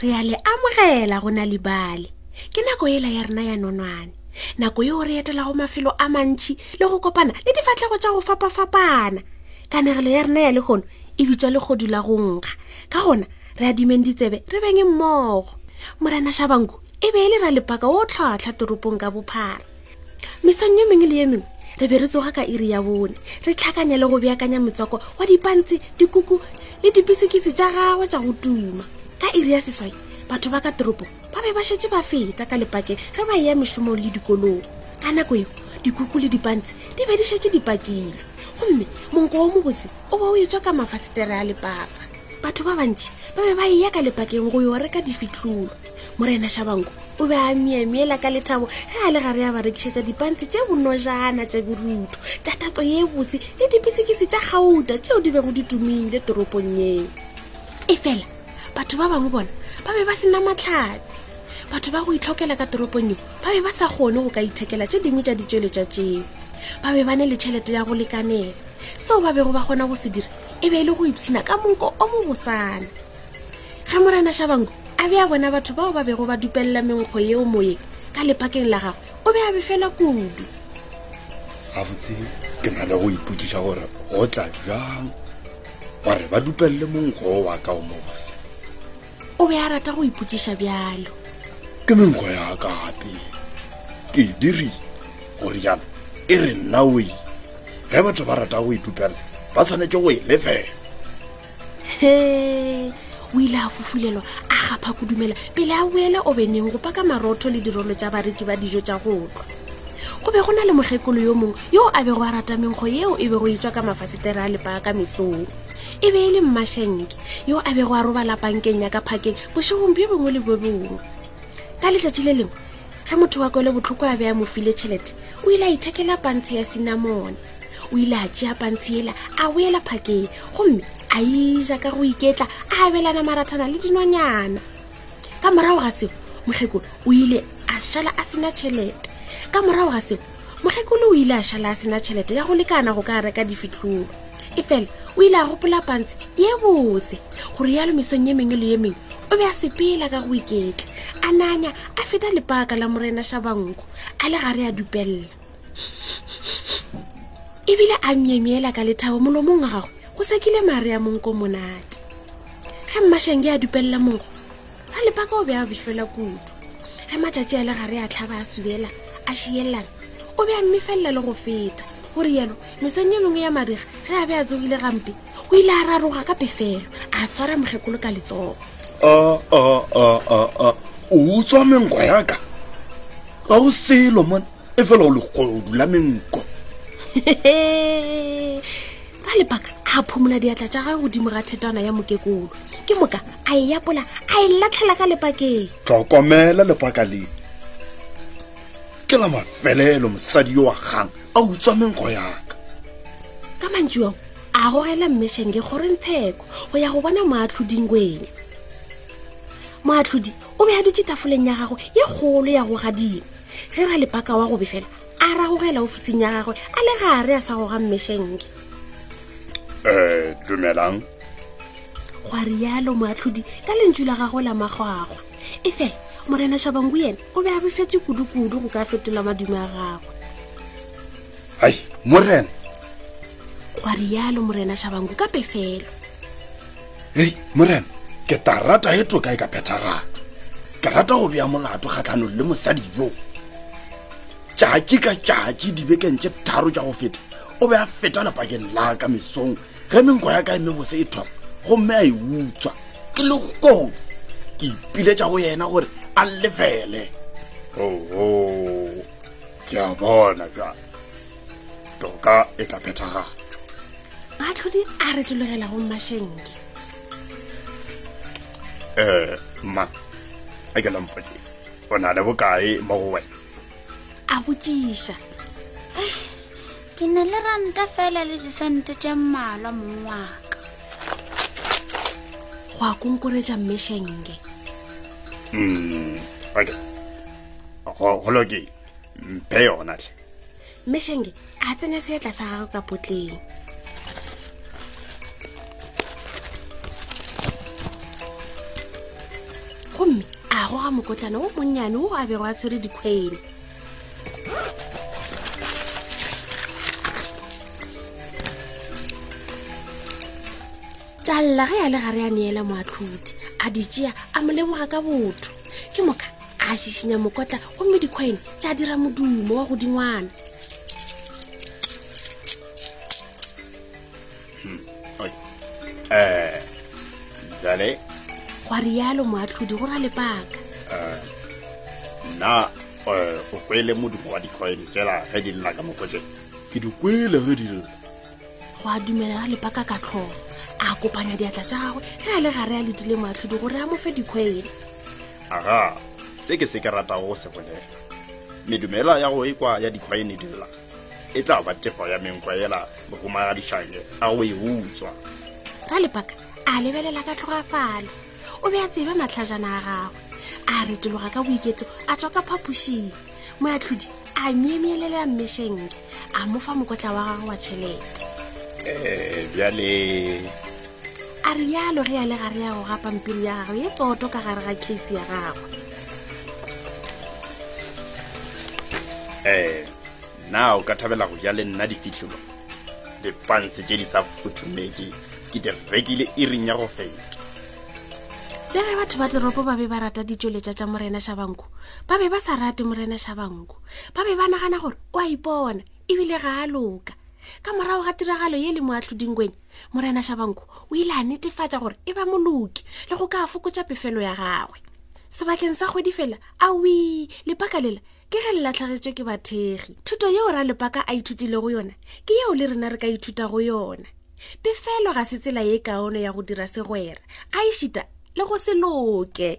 re a le amogela go na libale ke nako ela ya rena ya nonwane nako yeo re etelago mafelo a mantšhi le go kopana le difatlhego tša go fapafapana kanegelo ya rena ya lekgono e bitswa lekgodu la go nkga ka gona re adimeng ditsebe re beng mmogo morena shabanku e be e le ra lepaka o tlhwatlhwa toropong ka bophara mesang yo mengwe le ye mengwe re be re tsoga ka iri ya bone re tlhakanya le go beakanya motswako wa dipantse dikuku le dipisikitsi tša gagwe tša go tuma ka iri ya seswai batho ba ka toropo ba be ba šetse ba feta ka lepakeng re ba eya mešomong le dikolong ka nako eo dikuku le dipantse di be di šetse dipakeng gomme monko wa mobose o ba o e tswa ka mafasetere a lepaka batho ba bantši ba be ba eya ka lepakeng go yo reka difitlholo morena shabanko o be a miemiela ka lethabo ge a le gare ya ba rekišetša dipantse tše bonojana tša borutho tša tatso ye botse le dipisikisi tša gauta tšeo di bego di tumile toropong yeo e fela batho ba bangwe bona ba be ba sena matlhatsi batho ba go itlhokela ka toropong eo ba be ba sa kgone go ka ithekela tše dingwe tša ditšweletša tseo ba be ba ne le tšhelete ya go lekanela seo ba bego ba kgona go se dira e be e le go ipshina ka monko o mobosana ge morena shabanko a be a bona batho bao ba bego ba dupelela menkgo yeo moye ka lepakeng la gagwe o be a befela kudu gabotse ke na le go ipotsiša gore go tla jang gore ba dupelele monkgo wa ka o mobose o be a rata go ipotsiša bjalo ke menkgo ya ka gape ke e diri gore jalo e re nna oe ge batho ba rata go itupela ba tshwanetse go e lefela he o ile a fofulelwa a gapha go dumela pele a boela o beneng go paka marotho le dirolo tša bareki ba dijo tša go tlwa go be go na le mokgekolo yo mongwe yo a bego a rata menkgo yeo e bego e tswa ka mafasetere a lepaka ka mesong e be e le mmašenke yo a bego a roba lapankeng ya ka phakeng bošegong bjo bongwe le bo bongwe ka letšatši le lengwe ge motho wa kwele botlhoko a be a mo file tšhelete o ile a ithekela pantsi ya sinamone o ile a tšea pantshi ela a boela phakeng gomme a ija ka go iketla a abelana marathana le dinonyana ka morago ga seo mokgekolo o ile a šala a sena tšhelete ka morago ga seo mokgekolo o ile a šala a sena tšhelete ya go lekana go ka reka difitlholo e fela o ile a gopola pantsi ye bose gore yalo mesong ye mengwe le ye mengwe o be a sepela ka go iketla a nanya a feta lepaka la morena shabanko a le gare a dupelela ebile a myemyela ka lethabo molomong wa gagwe go sekile mare ya monko monate ge mmašenge a dupelela mongo ra lepaka o be a bifela kudu ge matšatši a le gare a tlhaba a subela a šielelana o be a mmefelela le go feta go rialo meseng e mengwe ya mariga ge a be a tsogile gampe o ile a raroga ka pefelo a swara mokgekolo ka letsogo o utswa mengo yaka ga o selo mone e fela o legodu la menko ra lepaka a phomola diatla tša gae godimo ga thetwana ya mokekolo ke moka a e yapola a e latlhela ka lepakeng tlhokomela lepaka le ke la mafelelo mosadi yo wa gang a utswa menko yaka ka mantsi ao a gogela mmešenge kgorentsheko go ya go bona moatlhoding kwena moatlhodi o be a dutse tafoleng ya gago ye kgolo ya go gadimo ge ra lepaka wa gobe fela a ra gogela ofising ya gagwe a le gare a sa goga mmešenke um eh, dumelang go a rialo moatlhodi ka lentšu la gago la magwagwa e fela morena shabangu yena o be a befetse kudu-kudu go ka fetola madume a gagwe hai morena wa rialo morena shabangu ka pefelo hei morena ke ta rata e toka e ka phethagatso ke rata go bea molato kgatlhanong le mosadi jo tšatši ka tšatši dibekeng tše tharo tša go feta o be a feta lepakeng la ka mesong ge menko ya ka e mebose e thoma gomme a e utswa ke le kodu ke ipiletša go yena gore a lefele oho ke a bona jang toka e tla phethagatšwa baatlhodi a re dilogelago mmašenke um mma a ke lampotse o na le bokae mo go wena a botšiša ke ne le ranta fela le disente tša mmalwa mong waka go a konkoretša mmešenge mm, okay go lokile mpe yona tle mme shenge a tsenya seetla sa gagwe ka potleng gomme a goga mokotlana o monnyane o a bego a tshwere dikgwele talla ge ya le ga re a neela moatlhodi a di tšea a mo leboga ka botho ke moka a šišinya mokotla gomme dikgwene tša dira modumo wa godingwana hmm, eh, jale gwa rialo moatlhodi go ra lepaka eh, nna eh, o kwele modumo wa dikgwene fela ge di lela ka mokotleng ke di kwele ge di lela go a dumela ra lepaka ka tlhogo a kopanya diatla tša gagwe ge a le gare a letile moatlhodi gore a mo fe dikgwele aga se ke se ke ratago go se bolela medumela ya go ekwa ya dikgwaene dilla e tla ba tefo ya menkgwaela mogomagadišange a go e utswa ra lepaka a lebelela ka tlhogafalo o be a tseba matlhajana a gagwe a retologa ka boiketlo a tswa ka phapošing moatlhodi a myemyelele a mmešenke a mo fa mokotla wa gagwe wa tšhelete eh, bjale a re yalo ge ya le gare ya go ga pampiri ya gagwe ye tsoto ka gare ga case ya gagwe um na o ka thabela go ja le nna difihlolo dipantse tše di sa futhumeke ke di rekile iring ya go feta le ge batho ba teropo ba be ba rata ditšweletša tša morena shabanko ba be ba sa rate morena shabanko ba be ba nagana gore o a ipona ebile ga a loka ka morago ga tiragalo ye le mo atlhodingweng morena shabanko o ile a netefatša gore e ba moloki le go ka fokotša pefelo ya gagwe sebakeng sa kgwedi fela awi lepaka lela ke ge le latlhagetswe ke bathegi thuto yeo ra lepaka a ithutile go yona ke yeo le rena re ka ithuta go yona pefelo ga se tsela ye kaone ya go dira segwera a ešita le go se loke